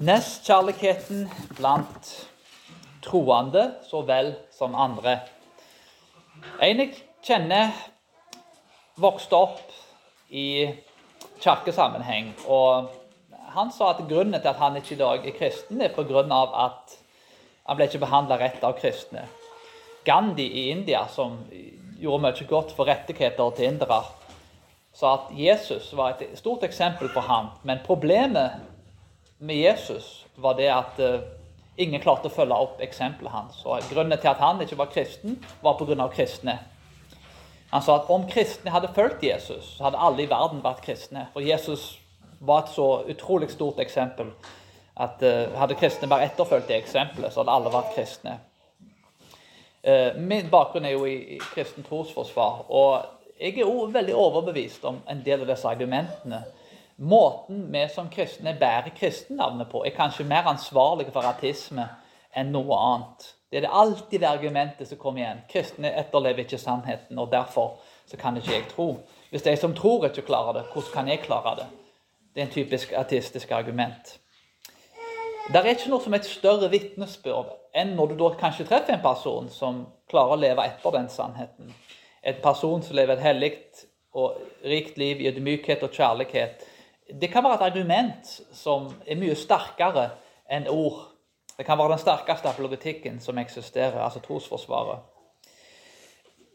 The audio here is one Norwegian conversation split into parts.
Nestkjærligheten blant troende så vel som andre. En jeg kjenner, vokste opp i kirkesammenheng. og Han sa at grunnen til at han ikke i dag er kristen, er pga. at han ble ikke behandla rett av kristne. Gandhi i India, som gjorde mye godt for rettigheter til indere, sa at Jesus var et stort eksempel på ham. Men problemet med Jesus var det at uh, ingen klarte å følge opp eksempelet hans. Og Grunnen til at han ikke var kristen, var pga. kristne. Han sa at om kristne hadde fulgt Jesus, så hadde alle i verden vært kristne. For Jesus var et så utrolig stort eksempel at uh, hadde kristne bare etterfulgt det eksempelet, så hadde alle vært kristne. Uh, min bakgrunn er jo i, i kristen trosforsvar. og jeg er også veldig overbevist om en del av disse argumentene. Måten vi som kristne bærer kristennavnet på, er kanskje mer ansvarlig for ateisme enn noe annet. Det er det alltid det argumentet som kommer igjen. Kristne etterlever ikke sannheten, og derfor kan ikke jeg tro. Hvis de som tror, ikke klarer det, hvordan kan jeg klare det? Det er en typisk ateistisk argument. Det er ikke noe som er et større vitnesbyrd enn når du da kanskje treffer en person som klarer å leve etter den sannheten. En person som lever et hellig og rikt liv i ydmykhet og kjærlighet. Det kan være et argument som er mye sterkere enn ord det kan være den sterkeste apologetikken som eksisterer, altså trosforsvaret.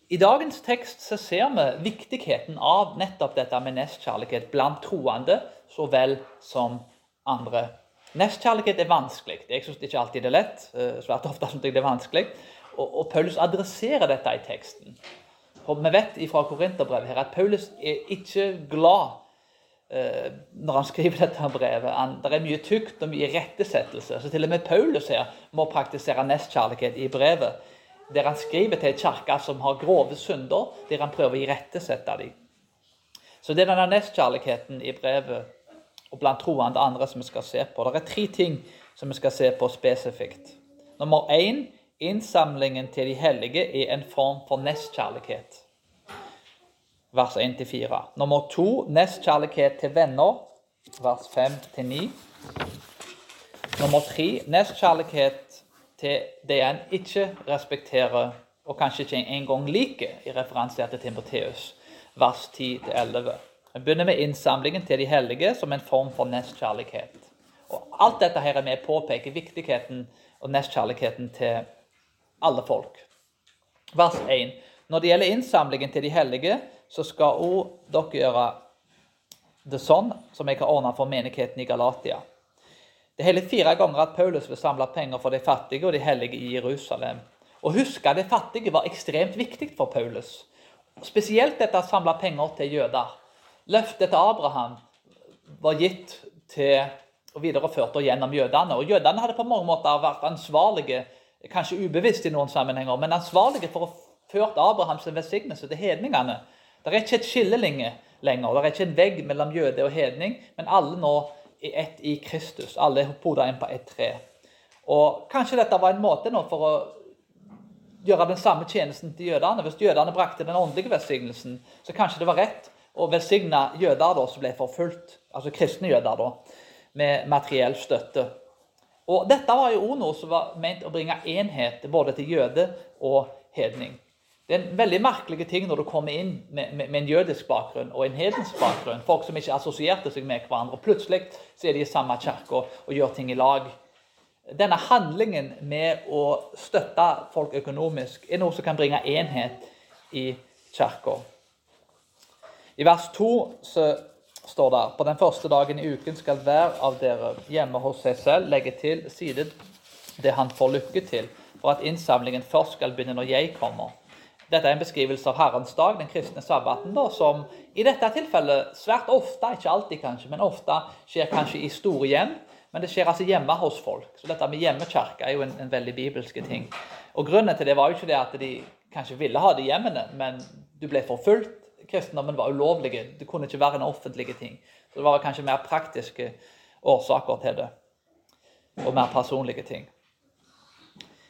I dagens tekst så ser vi viktigheten av nettopp dette med nestkjærlighet blant troende så vel som andre. Nestkjærlighet er vanskelig. Jeg syns ikke alltid det er lett. Eh, svært ofte synes jeg det er vanskelig. Og, og Paulus adresserer dette i teksten. For Vi vet fra Korinterbrevet her at Paulus er ikke glad Eh, når han skriver dette brevet. Det er mye tykt og mye rettesettelse. Så til og med Paulus her må praktisere nestkjærlighet i brevet. Der han skriver til en kirke som har grove synder, der han prøver å irettesette dem. Så det er denne nestkjærligheten i brevet og blant troende andre som vi skal se på. Det er tre ting som vi skal se på spesifikt. Nummer én innsamlingen til de hellige er en form for nestkjærlighet vers 1-4. Nummer to nestkjærlighet til venner, vers 5-9. Nummer tre nestkjærlighet til det en ikke respekterer og kanskje ikke engang liker, i referanse til Timoteus, vers 10-11. Vi begynner med innsamlingen til de hellige som en form for nestkjærlighet. Og Alt dette her er med å påpeke viktigheten og nestkjærligheten til alle folk. Vers 1. Når det gjelder innsamlingen til de hellige, så skal òg dere gjøre det sånn som jeg har ordna for menigheten i Galatia. Det er hele fire ganger at Paulus vil samle penger for de fattige og de hellige i Jerusalem. Å huske de fattige var ekstremt viktig for Paulus. Spesielt dette å samle penger til jøder. Løftet til Abraham var gitt til og videreført gjennom jødene. Og Jødene hadde på mange måter vært ansvarlige, kanskje ubevisst i noen sammenhenger, men ansvarlige for å ført Abrahams velsignelse til hedningene. Det er ikke et skille lenger. Det er ikke en vegg mellom jøde og hedning, men alle nå er ett i Kristus. Alle er poda inn på ett tre. Og Kanskje dette var en måte nå for å gjøre den samme tjenesten til jødene. Hvis jødene brakte den åndelige velsignelsen, så kanskje det var rett å velsigne jøder da, som ble forfulgt, altså kristne jøder, da, med materiell støtte. Og Dette var jo noe som var ment å bringe enhet både til jøde og hedning. Det er en veldig merkelig ting når du kommer inn med, med, med, en jødisk bakgrunn og en hedensk bakgrunn. Folk som ikke assosierte seg med hverandre. og Plutselig så er de i samme kirke og, og, gjør ting i lag. Denne handlingen med å støtte folk økonomisk er noe som kan bringe enhet i kirka. I vers 2 så står det på den første dagen i uken skal hver av dere hjemme hos seg selv legge til side det han får lykke til, for at innsamlingen først skal begynne når jeg kommer. Dette er en beskrivelse av Herrens dag, den kristne sabbaten, da, som i dette tilfellet svært ofte, ikke alltid kanskje, men ofte skjer kanskje i store hjem. Men det skjer altså hjemme hos folk. Så dette med hjemmekirke er jo en, en, veldig bibelske ting. Og Grunnen til det var jo ikke det at de kanskje ville ha det i hjemmene, men du ble forfulgt. Kristendommen var ulovlig. Det kunne ikke være en offentlig ting. Så det var kanskje mer praktiske årsaker til det. Og mer personlige ting.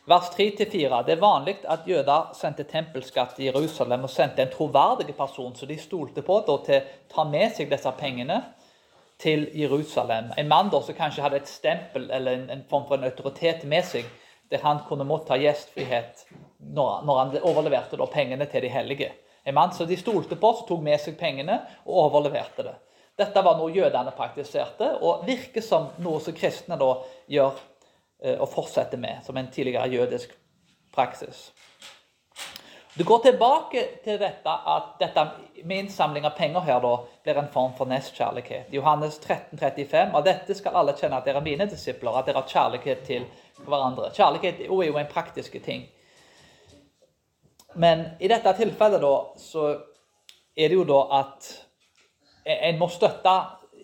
Vers 3-4. Det er vanlig at jøder sendte tempelskatt til Jerusalem og sendte en troverdig person som de stolte på til å ta med seg disse pengene. til Jerusalem. En mann da, som kanskje hadde et stempel eller en, en form for en autoritet med seg, der han kunne motta gjestfrihet når, når han overleverte da, pengene til de hellige. En mann som de stolte på, som tok med seg pengene og overleverte det. Dette var noe jødene praktiserte, og virker som noe som kristne da gjør og fortsetter med, som en tidligere jødisk praksis. Du går tilbake til dette at dette med innsamling av penger her da, blir en form for nestkjærlighet. Johannes 13, 35, Av dette skal alle kjenne at dere er mine disipler, at dere har kjærlighet til hverandre. Kjærlighet er jo en praktisk ting. Men i dette tilfellet da, så er det jo da at en må støtte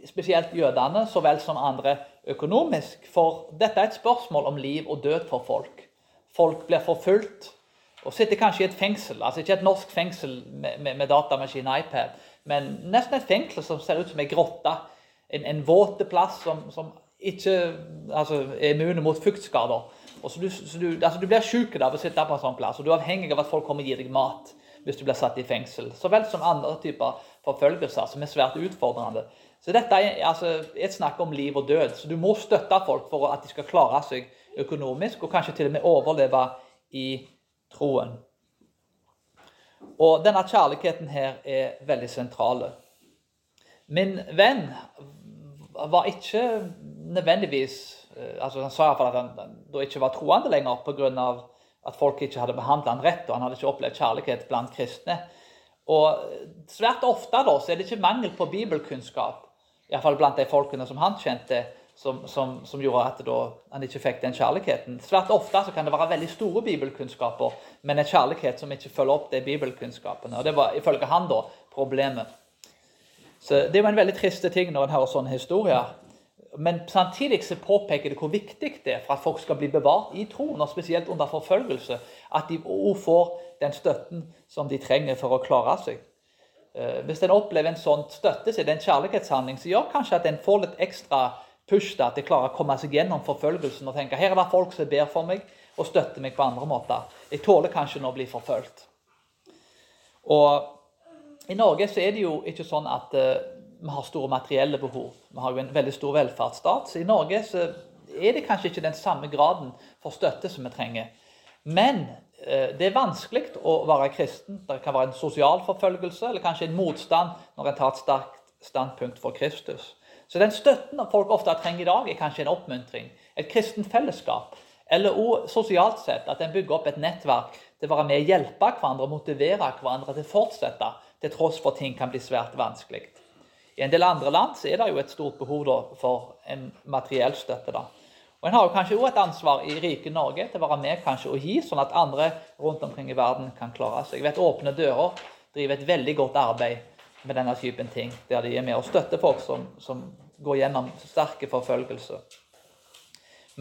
spesielt jødene så vel som andre økonomisk. For dette er et spørsmål om liv og død for folk. Folk blir forfulgt og sitter kanskje i et fengsel. Altså ikke et norsk fengsel med, med, med datamaskin og iPad, men nesten et fengsel som ser ut som ei grotte. En, en våte plass som, som ikke altså, er immune mot fuktskader. Og så du, så du, altså, du blir sjuk av å sitte på en sånn plass, og du er avhengig av at folk kommer og gir deg mat hvis du blir satt i fengsel. Så vel som andre typer forfølgelser som er svært utfordrende. Så dette er altså, et snakk om liv og død. Så du må støtte folk for at de skal klare seg økonomisk, og kanskje til og med overleve i troen. Og denne kjærligheten her er veldig sentrale. Min venn var ikke nødvendigvis eh, altså Han sa iallfall at han da ikke var troende lenger pga. at folk ikke hadde behandlet han rett, og han hadde ikke opplevd kjærlighet blant kristne. Og Svært ofte da, så er det ikke mangel på bibelkunnskap, iallfall blant de folkene som han kjente, som, som, som, gjorde at han ikke fikk den kjærligheten. Svært ofte kan det være veldig store bibelkunnskaper, men en kjærlighet som ikke følger opp de bibelkunnskapene. Og Det var ifølge han da problemet. Så Det er jo en veldig triste ting når en hører sånne historier. Men samtidig så påpeker det hvor viktig det er for at folk skal bli bevart i troen, og spesielt under forfølgelse, at de òg får den støtten som de trenger for å klare seg. Eh, hvis en opplever en sånn støtte, så er det en kjærlighetshandling som gjør kanskje at en får litt ekstra push til at en klarer å komme seg gjennom forfølgelsen og tenke her er det folk som ber for meg og støtter meg på andre måter. Jeg tåler kanskje nå å bli forfulgt. Og I Norge så er det jo ikke sånn at uh, vi har store materielle behov. Vi har jo en veldig stor velferdsstat. Så i Norge så er det kanskje ikke den samme graden for støtte som vi trenger. Men det er vanskelig å være kristen. Det kan være en sosial forfølgelse eller kanskje en motstand når en tar et sterkt standpunkt for Kristus. Så den støtten folk ofte trenger i dag, er kanskje en oppmuntring. Et kristent fellesskap. Eller òg sosialt sett, at en bygger opp et nettverk til å være med og hjelpe hverandre og motivere hverandre til å fortsette, til tross for at ting kan bli svært vanskelig. I en del andre land er det jo et stort behov for en materiell støtte. da. Og En har jo kanskje også et ansvar i rike Norge til å være med kanskje og gi, sånn at andre rundt omkring i verden kan klare seg. Jeg vet Åpne dører driver et veldig godt arbeid med denne typen ting, der de er med og støtter folk som, som går gjennom sterke forfølgelser.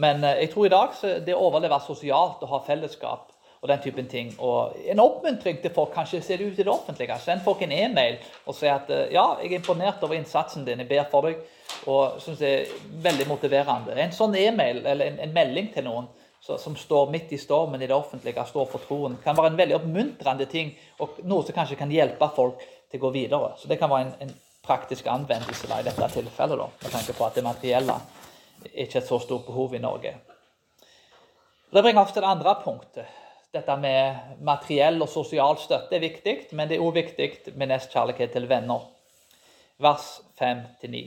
Men eh, jeg tror i dag så det å overleve sosialt og ha fellesskap og den typen ting, og en oppmuntring til folk kanskje ser det ut i det offentlige. Send folk en e-mail og si at eh, ja, jeg er imponert over innsatsen din, jeg ber for deg, og syns det er veldig motiverende. En sånn e-mail eller en, en, melding til noen så, som står midt i stormen i det offentlige, står for troen, kan være en veldig oppmuntrende ting, og noe som kanskje kan hjelpe folk til å gå videre. Så det kan være en, en praktisk anvendelse da, i dette tilfellet, da, med tanke på at det materielle er ikke et så stort behov i Norge. Det bringer oss til det andre punktet. Dette med materiell og sosial støtte er viktig, men det er òg viktig med nestkjærlighet til venner. Vers 5-9.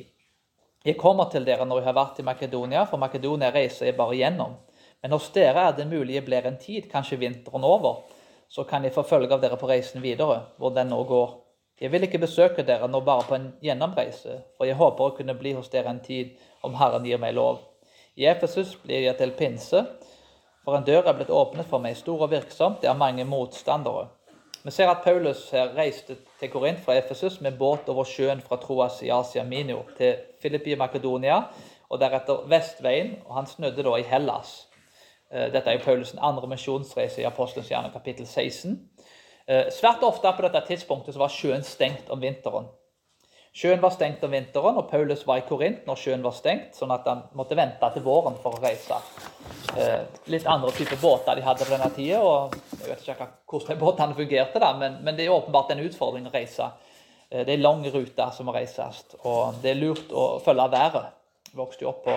Jeg kommer til dere når jeg har vært i Makedonia, for Makedonia reiser jeg bare gjennom. Men hos dere er det mulig jeg blir en tid, kanskje vinteren over. Så kan jeg få følge av dere på reisen videre, hvor den nå går. Jeg vil ikke besøke dere nå bare på en gjennomreise, for jeg håper å kunne bli hos dere en tid om Herren gir meg lov. I Efesus blir jeg til pinse, for en dør er blitt åpnet for meg, stor og virksomt, det er mange motstandere. Vi ser at Paulus her reiste til Korint fra Efesus med båt over sjøen fra Troas i Asia Minio til Filippi i Makedonia, og deretter vestveien, og han snudde da i Hellas. Eh, dette er Paulus' andre misjonsreise i Apostelens hjerne, kapittel 16. Eh, svært ofte på dette tidspunktet så var sjøen stengt om vinteren. Sjøen var stengt om vinteren, og Paulus var i Korint når sjøen var stengt, sånn at han måtte vente til våren for å reise. Eh, litt andre typer båter de hadde på denne tida, og jeg vet ikke hvordan båtene fungerte, da, men, men, det er åpenbart en utfordring å reise Det er lang rute som må reises, og det er lurt å følge været. Jeg vokste jo opp på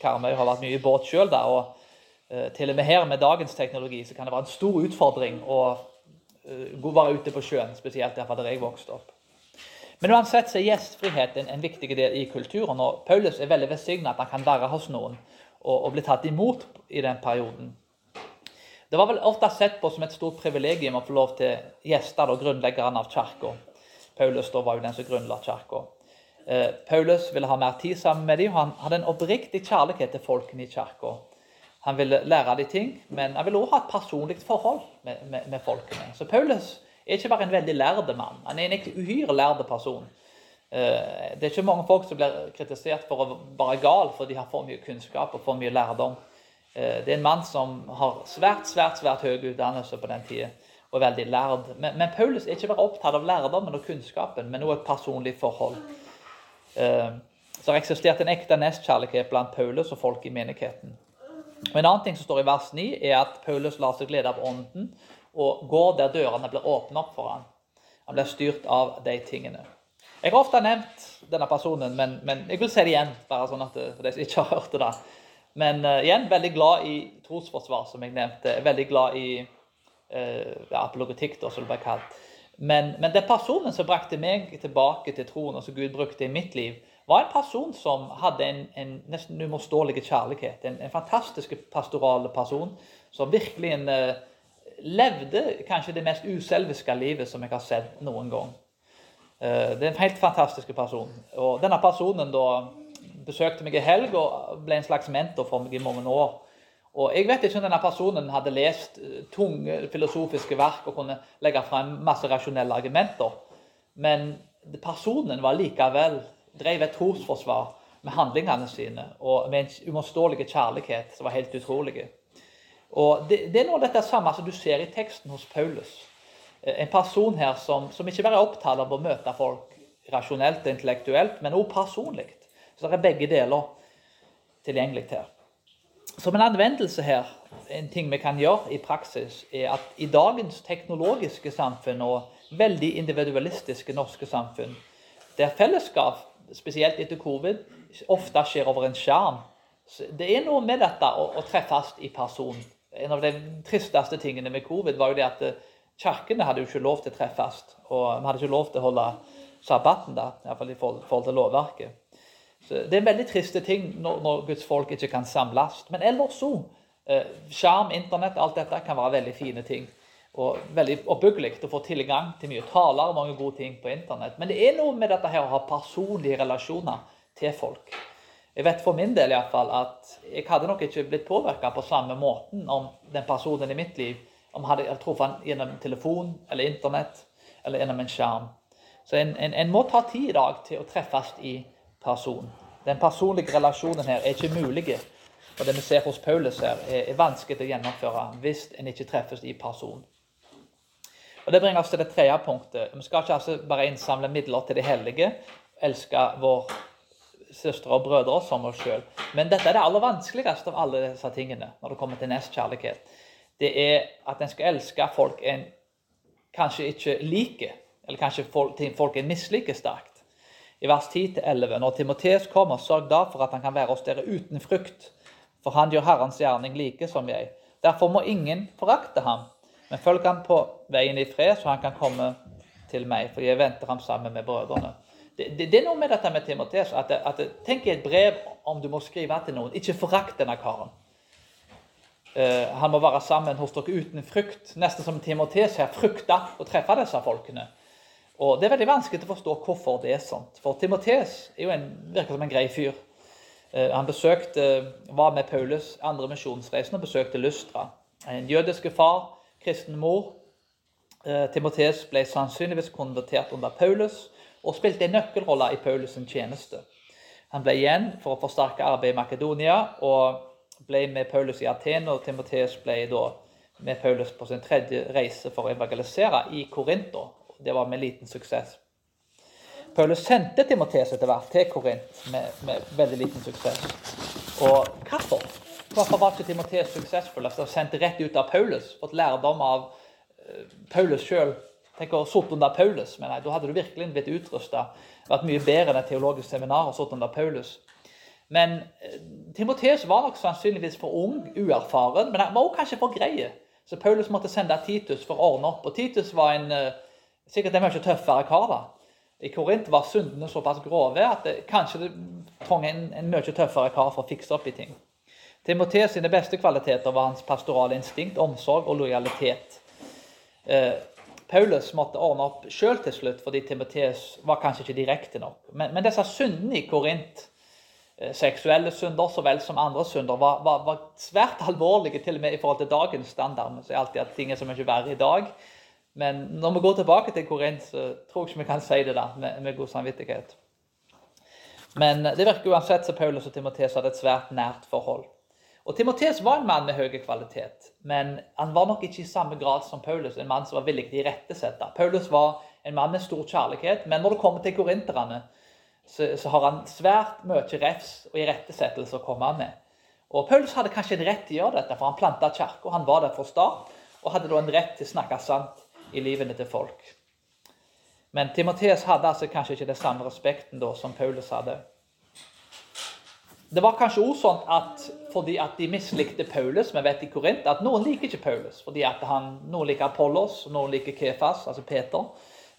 Karmøy, har vært mye i båt sjøl og til og med her med dagens teknologi så kan det være en stor utfordring å være ute på sjøen, spesielt der jeg vokste opp. Men uansett så er gjestfrihet en, en viktig del i kulturen. og Paulus er veldig velsigna at han kan være hos noen og, og, bli tatt imot i den perioden. Det var vel ofte sett på som et stort privilegium å få lov til gjester og grunnleggeren av kirka. Paulus da var jo den som grunnla kirka. Eh, Paulus ville ha mer tid sammen med dem, og han hadde en oppriktig kjærlighet til folkene i kirka. Han ville lære dem ting, men han ville også ha et personlig forhold med, med, med folkene. Så Paulus er ikke bare en veldig lærde mann, han er en uhyre lærde person. Eh, det er ikke mange folk som blir kritisert for å være gal for de har for mye kunnskap og for mye lærdom. Eh, det er en mann som har svært svært, svært høy utdannelse på den tida og er veldig lærd. Men, men, Paulus er ikke bare opptatt av lærdommen og kunnskapen, men også et personlig forhold. Eh, så har eksistert en ekte nestkjærlighet blant Paulus og folk i menigheten. Og En annen ting som står i vers 9, er at Paulus lar seg glede av Ånden og går der dørene blir åpnet opp for ham. Han blir styrt av de tingene. Jeg har ofte nevnt denne personen, men, men jeg vil si det igjen. bare sånn at for de som ikke har hørt det. Men uh, igjen, veldig glad i trosforsvar, som jeg nevnte. Veldig glad i uh, ja, apologetikk, da, som det ble kalt. Men, men den personen som brakte meg tilbake til troen, og som Gud brukte i mitt liv, var en person som hadde en, en nesten uimotståelig kjærlighet. En, en, fantastisk pastoral person som virkelig en uh, levde kanskje det mest uselviske livet som jeg har sett noen gang. Eh, det er en helt fantastisk person. Og denne personen da besøkte meg i helg og ble en slags mentor for meg i mange år. Og Jeg vet ikke om denne personen hadde lest eh, tunge filosofiske verk og kunne legge frem masse rasjonelle argumenter, men personen var likevel drev et trosforsvar med handlingene sine og med en uimotståelig kjærlighet som var helt utrolig. Og det, det, er noe av dette samme som du ser i teksten hos Paulus. Eh, en person her som, som ikke bare er opptatt av å møte folk rasjonelt og intellektuelt, men også personlig. Så det er begge deler tilgjengelig her. Som en anvendelse her, en ting vi kan gjøre i praksis, er at i dagens teknologiske samfunn og veldig individualistiske norske samfunn, der fellesskap, spesielt etter covid, ofte skjer over en skjerm, det er noe med dette å, å treffes i person en av de tristeste tingene med covid var jo det at eh, kirkene hadde jo ikke lov til å treffes. Og vi hadde ikke lov til å holde sabbaten da, iallfall i forhold til lovverket. Så Det er en veldig triste ting når, når Guds folk ikke kan samles. Men ellers så eh, Skjerm, internett, alt dette kan være veldig fine ting. Og veldig oppbyggelig å få tilgang til mye taler og mange gode ting på internett. Men det er noe med dette her å ha personlige relasjoner til folk. Jeg vet for min del i fall, at jeg hadde nok ikke blitt påvirka på samme måten om den personen i mitt liv om hadde truffet han gjennom telefon eller internett eller gjennom en skjerm. Så en, en, en, må ta tid i dag til å treffes i person. Den personlige relasjonen her er ikke mulig. Og det vi ser hos Paulus her, er, er vanskelig å gjennomføre hvis en ikke treffes i person. Og Det bringer oss til det tredje punktet. Vi skal ikke altså bare innsamle midler til de hellige, elske vår søstre og brødre som oss sjøl. Men dette er det aller vanskeligste av alle disse tingene når det kommer til nestkjærlighet. Det er at en skal elske folk en kanskje ikke liker, eller kanskje folk, folk en misliker sterkt. I vers 10-11.: Når Timotees kommer, sørg da for at han kan være hos dere uten frykt, for han gjør Herrens gjerning like som jeg. Derfor må ingen forakte ham, men følg ham på veien i fred, så han kan komme til meg, for jeg venter ham sammen med brødrene det, det, er noe med dette med Timoteus at, at Tenk i et brev om du må skrive til noen. Ikke forakt denne karen. Uh, han må være sammen hos dere uten frykt. Nesten som Timoteus her frykta å treffe disse folkene. Og Det er veldig vanskelig å forstå hvorfor det er sånt. For Timoteus virker som en grei fyr. Uh, han besøkte, var med Paulus andre misjonsreisen og besøkte Lystra. En jødiske far, kristen mor. Timoteus ble sannsynligvis konvertert under Paulus og spilte en nøkkelrolle i Paulus' tjeneste. Han ble igjen for å forsterke arbeidet i Makedonia og ble med Paulus i Aten. Og Timoteus ble da med Paulus på sin tredje reise for å evangelisere i Korinto. Det var med liten suksess. Paulus sendte Timoteus etter hvert til Korint med, med, veldig liten suksess. Og hvorfor? Hvorfor var ikke Timoteus suksessfull? Altså, sendt rett ut av Paulus, fått lærdom av uh, Paulus sjøl Tenk å sitte under Paulus. Men nei, da hadde du virkelig blitt utrusta. Vært mye bedre enn et teologisk seminar og sittet under Paulus. Men eh, Timoteus var nok sannsynligvis for ung, uerfaren, men han var også kanskje for greie. Så Paulus måtte sende Titus for å ordne opp. Og Titus var en, eh, sikkert en mye tøffere kar. da. I Korint var syndene såpass grove at det, kanskje det trengte en, en mye tøffere kar for å fikse opp i ting. Timoteus sine beste kvaliteter var hans pastorale instinkt, omsorg og lojalitet. Eh, Paulus måtte ordne opp sjøl til slutt, fordi Timoteus var kanskje ikke direkte nok. Men, men disse syndene i Korint, eh, seksuelle synder så vel som andre synder, var, var, var, svært alvorlige til og med i forhold til dagens standard. Vi sier alltid at ting er så mye verre i dag. Men når vi går tilbake til Korint, så tror jeg ikke vi kan si det da, med, med god samvittighet. Men det virker uansett som Paulus og Timoteus hadde et svært nært forhold. Og Timoteus var en mann med høy kvalitet, men han var nok ikke i samme grad som Paulus, en mann som var villig til å irettesette. Paulus var en mann med stor kjærlighet, men når det kommer til korinterne, så, så, har han svært mye refs og irettesettelse å komme med. Og Paulus hadde kanskje en rett til å gjøre dette, for han planta kirka. Han var der fra start og hadde da en rett til å snakke sant i livene til folk. Men Timoteus hadde altså kanskje ikke den samme respekten da som Paulus hadde. Det var kanskje også sånn at fordi at de mislikte Paulus Vi vet i Korint at noen liker ikke Paulus. fordi at han, Noen liker Apollos, noen liker Kefas, altså Peter.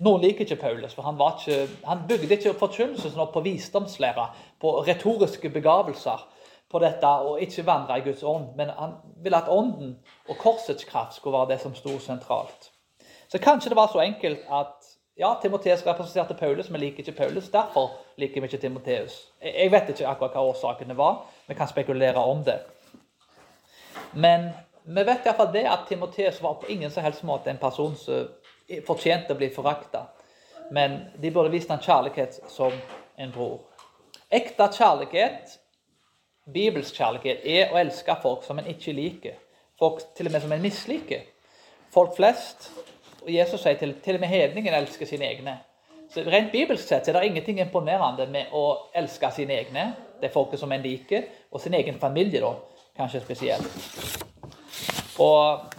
Noen liker ikke Paulus, for han, ikke, han bygde ikke forkynnelsen opp på visdomslære, på retoriske begavelser, på dette og ikke vandre i Guds ånd. Men han ville at ånden og korsets kraft skulle være det som sto sentralt. Så kanskje det var så enkelt at ja, Timoteus representerte Paulus, men liker ikke Paulus. Derfor liker vi ikke Timoteus. Jeg vet ikke akkurat hva årsakene var. Vi kan spekulere om det. Men vi vet iallfall det at Timoteus var på ingen som helst måte en person som fortjente å bli forakta. Men de burde vist han kjærlighet som en bror. Ekte kjærlighet, bibelsk kjærlighet, er å elske folk som en ikke liker. Folk til og med som en misliker. Folk flest og Jesus sier til, til og med hedningen elsker sine egne. Så Rent bibelsk sett er det ingenting imponerende med å elske sine egne, det er folket som en liker, og sin egen familie, da, kanskje spesielt. Og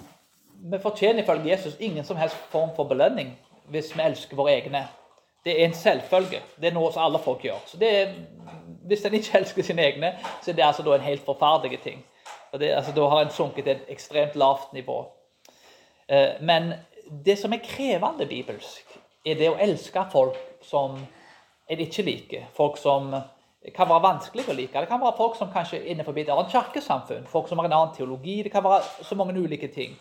vi fortjener ifølge Jesus ingen som helst form for belønning hvis vi elsker våre egne. Det er en selvfølge. Det er noe som alle folk gjør. Så er, Hvis en ikke elsker sine egne, så er det altså en helt forferdelig ting. Og Det, altså, da har en sunket til et ekstremt lavt nivå. Eh, men det som er krevende bibelsk, er det å elske folk som en ikke liker. Folk som kan være vanskelig å like. Det kan være folk som kanskje er innenfor et annet kirkesamfunn. Folk som har en annen teologi. Det kan være så mange ulike ting.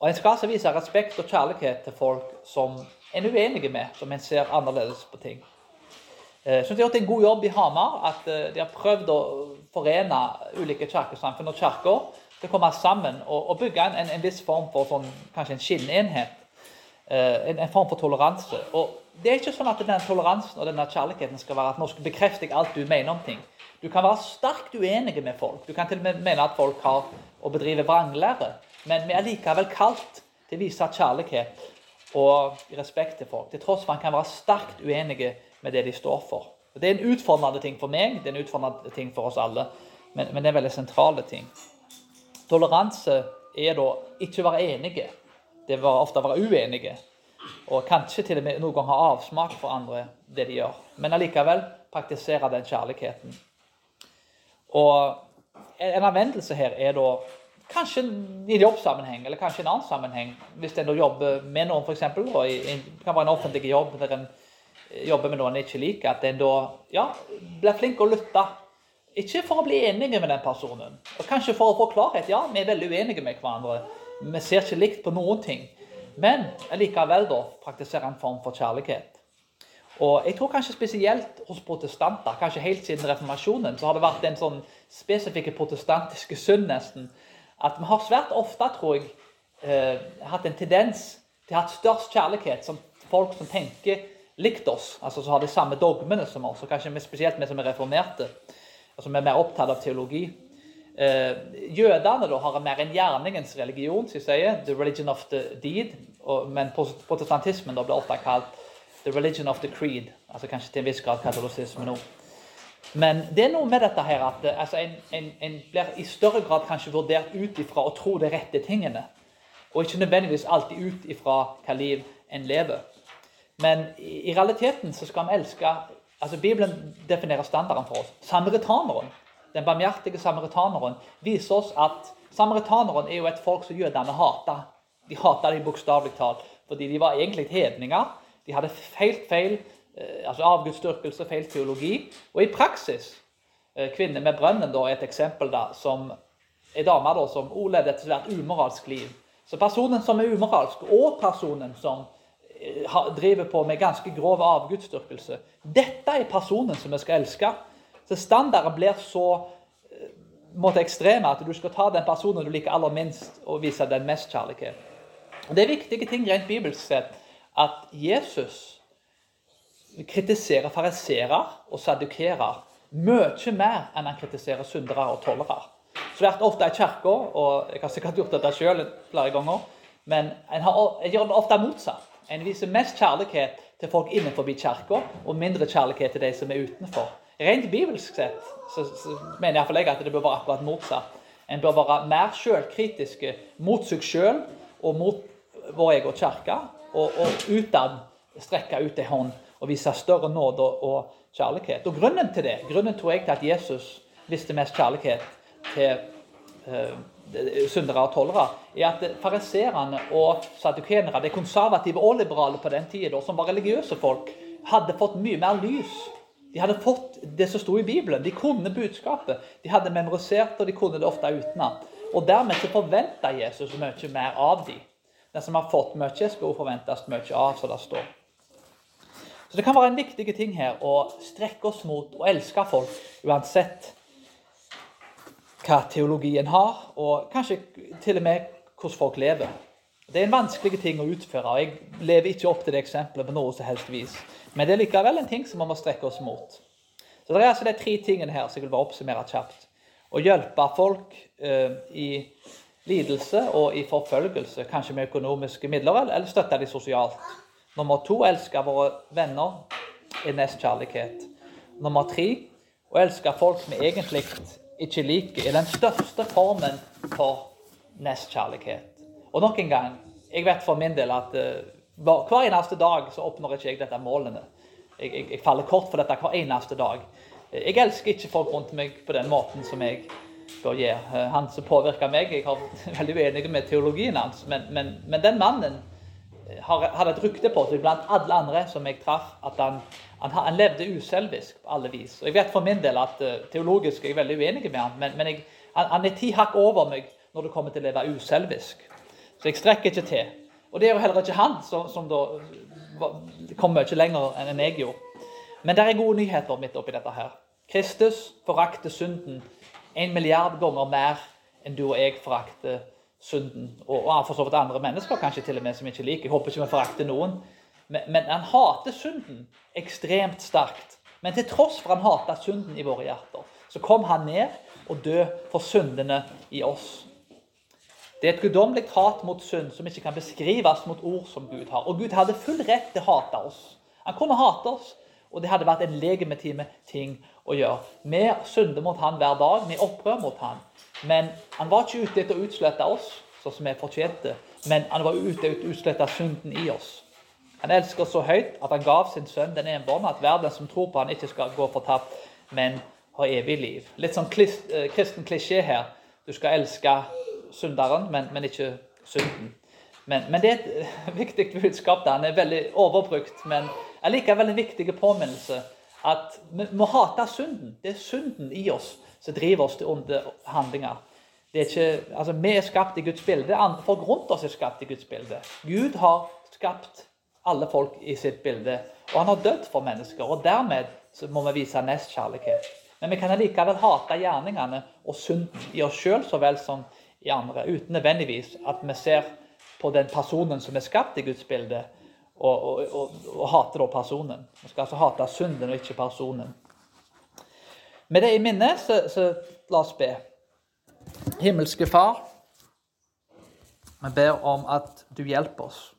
Og En skal altså vise respekt og kjærlighet til folk som en er uenige med, som en ser annerledes på ting. Jeg syns synes de har gjort en god jobb i Hamar. At eh, de har prøvd å forene ulike kirkesamfunn og kirker til å komme sammen og, og bygge en, en, viss form for sånn, kanskje en skinnenhet. Uh, en, en, form for toleranse. Og Det er ikke sånn at den toleransen og denne kjærligheten skal være at nå skal bekrefte jeg alt du mener om ting. Du kan være sterkt uenig med folk. Du kan til og med mene at folk har å bedrive vranglære. Men vi er likevel kalt til å vise kjærlighet og respekt til folk. Til tross for man kan være sterkt uenige med det de står for. Det er en utfordrende ting for meg, det er en utfordrende ting for oss alle. Men, men det er veldig sentrale ting. Toleranse er da ikke å være enige. Det er ofte å være uenige. Og kanskje til og med noen ganger ha avsmak for andre, det de gjør. Men allikevel praktisere den kjærligheten. Og en anvendelse her er da kanskje i jobbsammenheng, eller kanskje i en annen sammenheng. Hvis en jobber med noen, f.eks., det kan være en offentlig jobb der en jobber med noen en ikke liker, at en da ja, blir flink å lytte ikke for å bli enige med den personen, og kanskje for å få klarhet. Ja, vi er veldig uenige med hverandre. Vi ser ikke likt på noen ting. Men likevel da praktisere en form for kjærlighet. Og jeg tror kanskje spesielt hos protestanter, kanskje helt siden reformasjonen, så har det vært en sånn spesifikke protestantiske synd nesten, at vi har svært ofte, tror jeg, eh, hatt en tendens til å ha størst kjærlighet som folk som tenker likt oss, altså som har de samme dogmene som oss, og kanskje spesielt vi som er reformerte altså vi er mer opptatt av teologi. Eh, jødene da, har mer en gjerningens religion, som sier, the religion of the deed. Og, men protestantismen da blir ofte kalt the religion of the creed. altså Kanskje til en viss grad katolisisme nå. Men det er noe med dette her at altså, en, en, en, blir i større grad kanskje vurdert ut ifra å tro de rette tingene. og ikke nødvendigvis alltid ut ifra hva liv en lever. Men i, i realiteten så skal vi elske altså Bibelen definerer standarden for oss. Samaritaneren, den barmhjertige samaritaneren viser oss at samaritaneren er jo et folk som jødene hater. De hater dem bokstavelig talt, fordi de var egentlig hedninger. De hadde helt feil eh, altså avgudsdyrkelse, feil teologi. Og i praksis eh, Kvinner med brønnen da, er et eksempel da, som er dame da, som levde et svært umoralsk liv. Så personen som er umoralsk, og personen som driver på med ganske grov avgudsdyrkelse Dette er personen som vi skal elske. Så standarden blir så måte ekstreme at du skal ta den personen du liker aller minst, og vise den mest kjærlighet. Det er viktige ting rent bibelsk sett at Jesus kritiserer fariserer og sadukerer mye mer enn han kritiserer syndere og tollere. vært ofte i kirka, og jeg har sikkert gjort dette sjøl flere ganger, men jeg, har, gjør det ofte motsatt. En viser mest kjærlighet til folk innenfor kirka, og mindre kjærlighet til de som er utenfor. Rent bibelsk sett så, så mener iallfall jeg at det bør være akkurat motsatt. En bør være mer sjølkritiske mot seg sjøl og mot vår egen kirke, og, og utad strekke ut ei hånd og vise større nåde og, og, kjærlighet. Og Grunnen til det, grunnen tror jeg til at Jesus viste mest kjærlighet til uh, syndere og tollere, er at fariserene og sadukenere, de konservative og liberale på den tida, som var religiøse folk, hadde fått mye mer lys de hadde fått det som sto i Bibelen. De kunne budskapet. De hadde memorisert og de kunne det ofte utenat. Og dermed så forventa Jesus mye mer av dem. Den som har fått mye, skal forventes mye av, som det står. Så det kan være en viktig ting her å strekke oss mot å elske folk uansett hva teologien har, og kanskje til og med hvordan folk lever. Det er en vanskelig ting å utføre, og jeg lever ikke opp til det eksempelet på noe som helst vis. Men det er likevel en ting som vi må strekke oss mot. Så Det er altså de tre tingene her som jeg vil bare oppsummere kjapt. Å hjelpe folk eh, i lidelse og i forfølgelse, kanskje med økonomiske midler, eller støtte dem sosialt. Nummer to elske våre venner er nestkjærlighet. Nummer tre å elske folk vi egentlig ikke liker, er den største formen for nestkjærlighet. Og nok en gang, jeg vet for min del at uh, hver eneste dag så oppnår ikke jeg dette målene. Jeg, jeg, jeg, faller kort for dette hver eneste dag. Jeg elsker ikke folk rundt meg på den måten som jeg bør gjøre. Han som påvirker meg Jeg er veldig uenig med teologien hans, men, men, men den mannen hadde et rykte på seg blant alle andre som jeg traff, at han, han, han, levde uselvisk på alle vis. Og Jeg vet for min del at uh, teologisk er jeg veldig uenig med han, men, men jeg, han, han er ti hakk over meg når det kommer til å leve uselvisk. Så jeg strekker ikke til. Og det er jo heller ikke han som, som da kom mye lenger enn jeg gjorde. Men det er gode nyheter midt oppi dette her. Kristus forakter synden en milliard ganger mer enn du og jeg forakter synden. Og, og for så vidt andre mennesker kanskje til og med som ikke liker. Jeg håper ikke vi forakter noen. Men, men, han hater synden ekstremt sterkt. Men til tross for han hater synden i våre hjerter, så kom han ned og døde for syndene i oss. Det er et guddommelig hat mot synd som ikke kan beskrives mot ord som Gud har. Og Gud hadde full rett til å hate oss. Han kunne hate oss, og det hadde vært en legitim ting å gjøre. Vi synder mot han hver dag, vi opprør mot han. Men han var ikke ute etter å utslette oss, sånn som vi fortjente, men han var ute etter å utslette synden i oss. Han elsker så høyt at han gav sin sønn den enbårne, at verden som tror på han ikke skal gå fortapt, men har evig liv. Litt sånn eh, kristen klisjé her. Du skal elske synderen, men, men ikke synden. Men, men, det er et viktig budskap. Han er veldig overbrukt, men allikevel en viktig påminnelse at vi må hate synden. Det er synden i oss som driver oss til onde handlinger. Er ikke, altså Vi er skapt i Guds bilde. Folk rundt oss er skapt i Guds bilde. Gud har skapt alle folk i sitt bilde, og han har dødd for mennesker. og Dermed må vi vise nestkjærlighet. Men vi kan allikevel hate gjerningene og synden i oss sjøl så vel som i andre, uten nødvendigvis at vi ser på den personen som er skapt i Guds bilde, og, og, og, og hater da personen. Vi skal altså hate synden og ikke personen. Med det i minne, så, så la oss be. Himmelske Far, vi ber om at du hjelper oss.